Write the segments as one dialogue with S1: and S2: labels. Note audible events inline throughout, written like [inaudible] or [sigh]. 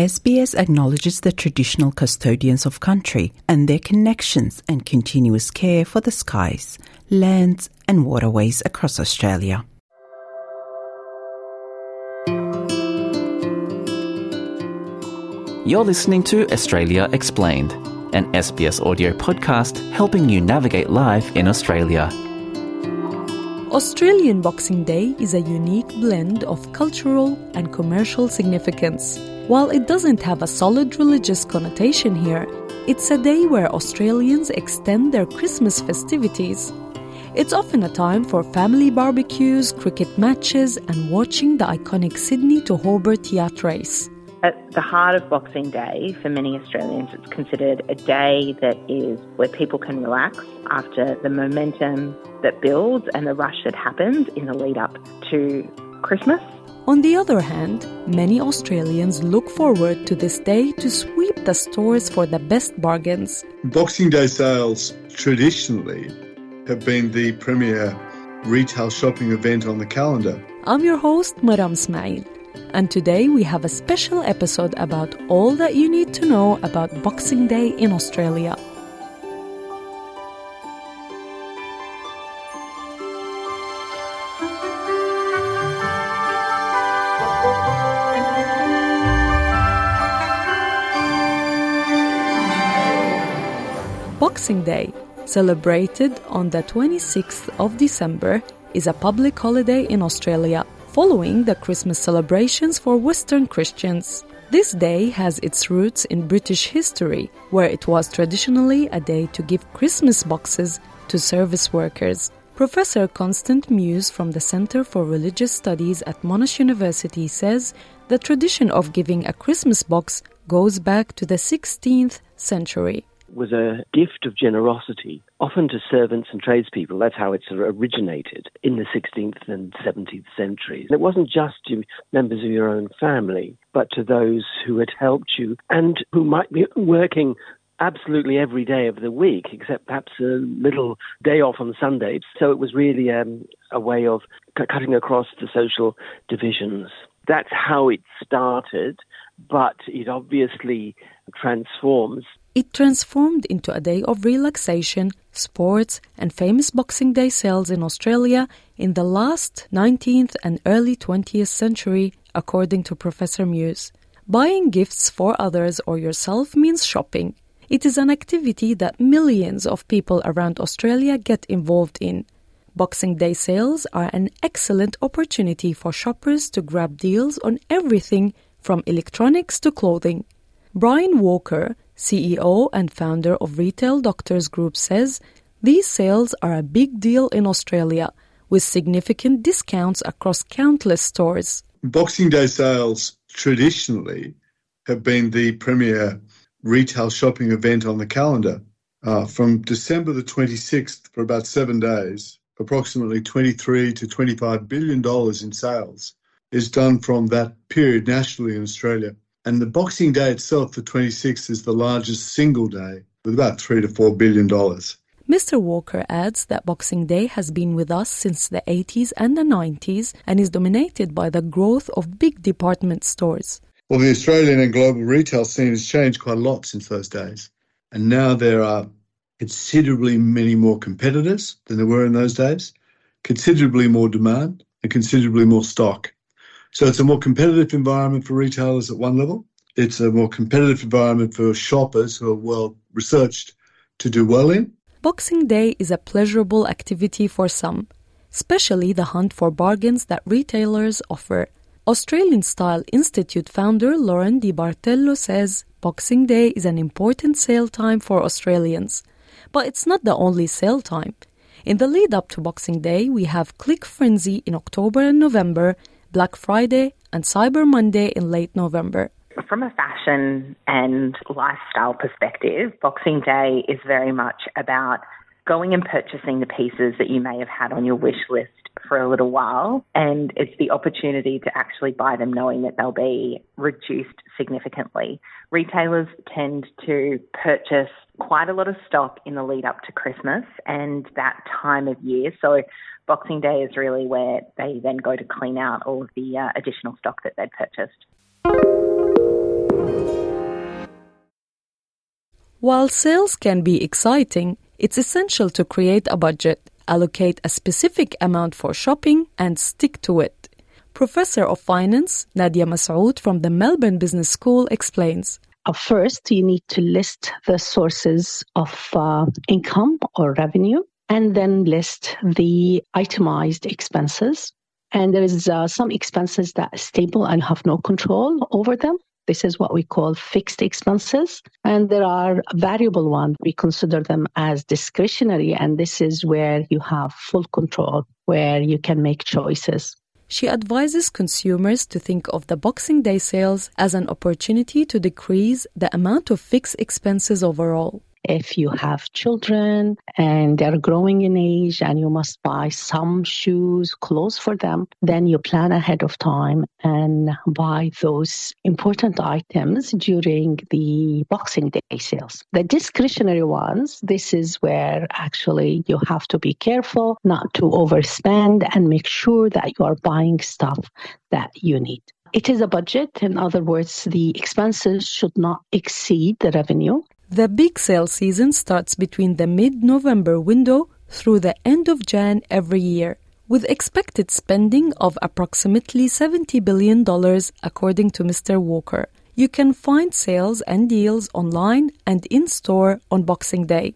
S1: SBS acknowledges the traditional custodians of country and their connections and continuous care for the skies, lands, and waterways across Australia.
S2: You're listening to Australia Explained, an SBS audio podcast helping you navigate life in Australia.
S3: Australian Boxing Day is a unique blend of cultural and commercial significance. While it doesn't have a solid religious connotation here, it's a day where Australians extend their Christmas festivities. It's often a time for family barbecues, cricket matches, and watching the iconic Sydney to Hobart yacht race.
S4: At the heart of Boxing Day, for many Australians, it's considered a day that is where people can relax after the momentum that builds and the rush that happens in the lead up to Christmas.
S3: On the other hand, many Australians look forward to this day to sweep the stores for the best bargains.
S5: Boxing Day sales traditionally have been the premier retail shopping event on the calendar.
S3: I'm your host, Maram Ismail, and today we have a special episode about all that you need to know about Boxing Day in Australia. Boxing Day, celebrated on the 26th of December, is a public holiday in Australia, following the Christmas celebrations for Western Christians. This day has its roots in British history, where it was traditionally a day to give Christmas boxes to service workers. Professor Constant Mews from the Centre for Religious Studies at Monash University says the tradition of giving a Christmas box goes back to the 16th century
S6: was a gift of generosity, often to servants and tradespeople. That's how it originated in the 16th and 17th centuries. And it wasn't just to members of your own family, but to those who had helped you and who might be working absolutely every day of the week, except perhaps a little day off on Sunday. So it was really um, a way of c- cutting across the social divisions. That's how it started, but it obviously transforms
S3: it transformed into a day of relaxation, sports, and famous Boxing Day sales in Australia in the last 19th and early 20th century, according to Professor Mews. Buying gifts for others or yourself means shopping. It is an activity that millions of people around Australia get involved in. Boxing Day sales are an excellent opportunity for shoppers to grab deals on everything from electronics to clothing. Brian Walker, CEO and founder of Retail Doctors Group, says these sales are a big deal in Australia, with significant discounts across countless stores.
S5: Boxing Day sales traditionally have been the premier retail shopping event on the calendar. Uh, from December the 26th for about seven days, approximately 23 to 25 billion dollars in sales is done from that period nationally in Australia. And the Boxing Day itself, the 26th, is the largest single day with about three to four billion dollars.
S3: Mr. Walker adds that Boxing Day has been with us since the 80s and the 90s and is dominated by the growth of big department stores.
S5: Well, the Australian and global retail scene has changed quite a lot since those days. And now there are considerably many more competitors than there were in those days, considerably more demand, and considerably more stock. So it's a more competitive environment for retailers at one level. It's a more competitive environment for shoppers who are well researched to do well in.
S3: Boxing Day is a pleasurable activity for some, especially the hunt for bargains that retailers offer. Australian Style Institute founder Lauren Di Bartolo says Boxing Day is an important sale time for Australians. But it's not the only sale time. In the lead up to Boxing Day, we have Click Frenzy in October and November Black Friday, and Cyber Monday in late November.
S4: From a fashion and lifestyle perspective, Boxing Day is very much about going and purchasing the pieces that you may have had on your wish list for a little while. And it's the opportunity to actually buy them knowing that they'll be reduced significantly. Retailers tend to purchase quite a lot of stock in the lead up to Christmas and that time of year. So Boxing Day is really where they then go to clean out all of the uh, additional stock that they'd purchased.
S3: While sales can be exciting, it's essential to create a budget, allocate a specific amount for shopping, and stick to it. Professor of Finance Nadia Massoud from the Melbourne Business School explains.
S7: Uh, first, you need to list the sources of uh, income or revenue, and then list the itemized expenses. And there is uh, some expenses that are stable and have no control over them. This is what we call fixed expenses. And there are variable ones. We consider them as discretionary. And this is where you have full control, where you can make choices.
S3: She advises consumers to think of the Boxing Day sales as an opportunity to decrease the amount of fixed expenses overall
S7: if you have children and they're growing in age and you must buy some shoes, clothes for them, then you plan ahead of time and buy those important items during the Boxing Day sales. The discretionary ones, this is where actually you have to be careful not to overspend and make sure that you are buying stuff that you need. It is a budget. In other words, the expenses should not exceed the revenue.
S3: The big sale season starts between the mid November window through the end of Jan every year, with expected spending of approximately $70 billion, according to Mr. Walker. You can find sales and deals online and in store on Boxing Day.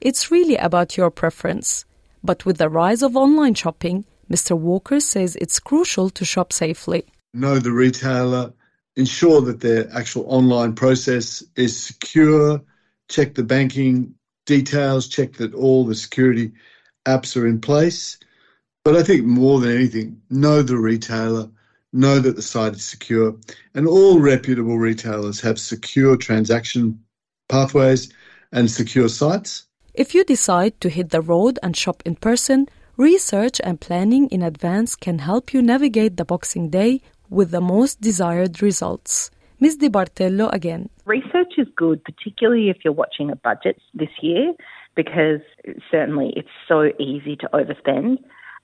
S3: It's really about your preference. But with the rise of online shopping, Mr. Walker says it's crucial to shop safely.
S5: Know the retailer, ensure that their actual online process is secure, check the banking details, check that all the security apps are in place. But I think more than anything, know the retailer, know that the site is secure, and all reputable retailers have secure transaction pathways and secure sites.
S3: If you decide to hit the road and shop in person, research and planning in advance can help you navigate the Boxing Day with the most desired results. Ms. Di Bartolo again.
S4: Research is good, particularly if you're watching a budget this year, because certainly it's so easy to overspend.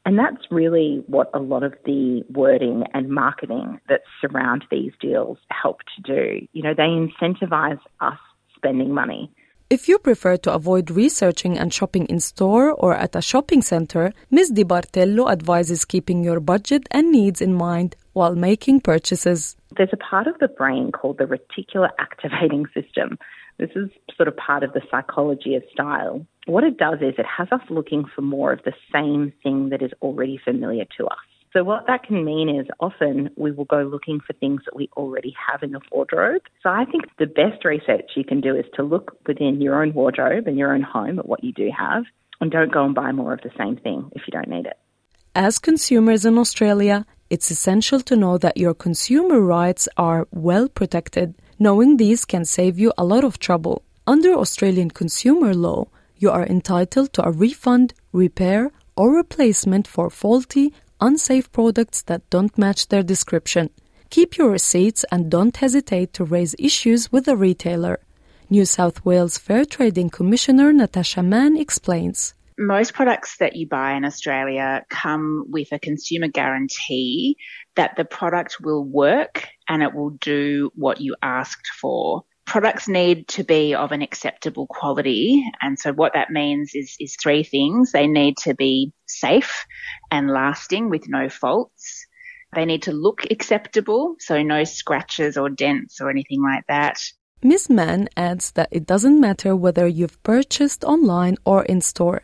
S4: And that's really what a lot of the wording and marketing that surround these deals help to do. You know, they incentivize us spending money.
S3: If you prefer to avoid researching and shopping in store or at a shopping center, Ms. Di Bartolo advises keeping your budget and needs in mind while making purchases.
S4: There's a part of the brain called the reticular activating system. This is sort of part of the psychology of style. What it does is it has us looking for more of the same thing that is already familiar to us. So, what that can mean is often we will go looking for things that we already have in the wardrobe. So, I think the best research you can do is to look within your own wardrobe and your own home at what you do have and don't go and buy more of the same thing if you don't need it.
S3: As consumers in Australia, it's essential to know that your consumer rights are well protected. Knowing these can save you a lot of trouble. Under Australian consumer law, you are entitled to a refund, repair, or replacement for faulty unsafe products that don't match their description. Keep your receipts and don't hesitate to raise issues with the retailer. New South Wales Fair Trading Commissioner Natasha Mann explains.
S8: Most products that you buy in Australia come with a consumer guarantee that the product will work and it will do what you asked for products need to be of an acceptable quality. And so what that means is, is three things. They need to be safe and lasting with no faults. They need to look acceptable, so no scratches or dents or anything like that.
S3: Ms. Mann adds that it doesn't matter whether you've purchased online or in store.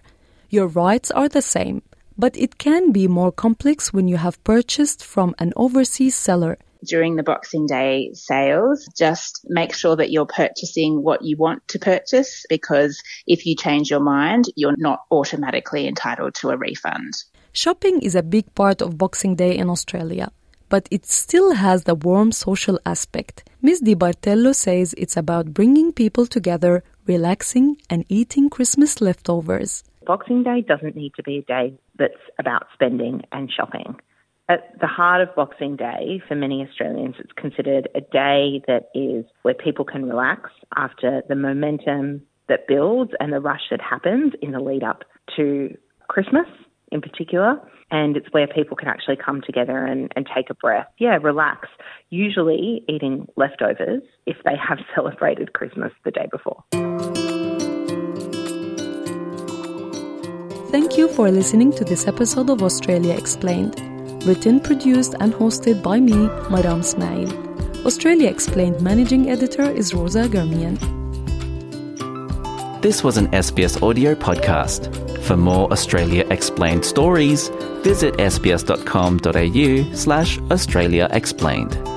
S3: Your rights are the same, but it can be more complex when you have purchased from an overseas seller
S8: during the Boxing Day sales, just make sure that you're purchasing what you want to purchase because if you change your mind, you're not automatically entitled to a refund.
S3: Shopping is a big part of Boxing Day in Australia, but it still has the warm social aspect. Ms. Di Bartolo says it's about bringing people together, relaxing, and eating Christmas leftovers.
S4: Boxing Day doesn't need to be a day that's about spending and shopping. At the heart of Boxing Day, for many Australians, it's considered a day that is where people can relax after the momentum that builds and the rush that happens in the lead up to Christmas. in particular. And it's where people can actually come together and, and take a breath. Yeah, relax. Usually eating leftovers if they have [laughs] celebrated Christmas the day before.
S3: Thank you for listening to this episode of Australia Explained. Written, produced, and hosted by me, Maram Ismail. Australia Explained managing editor is Rosa Germian.
S2: This was an SBS audio podcast. For more Australia Explained stories, visit sbs.com.au slash Australia Explained.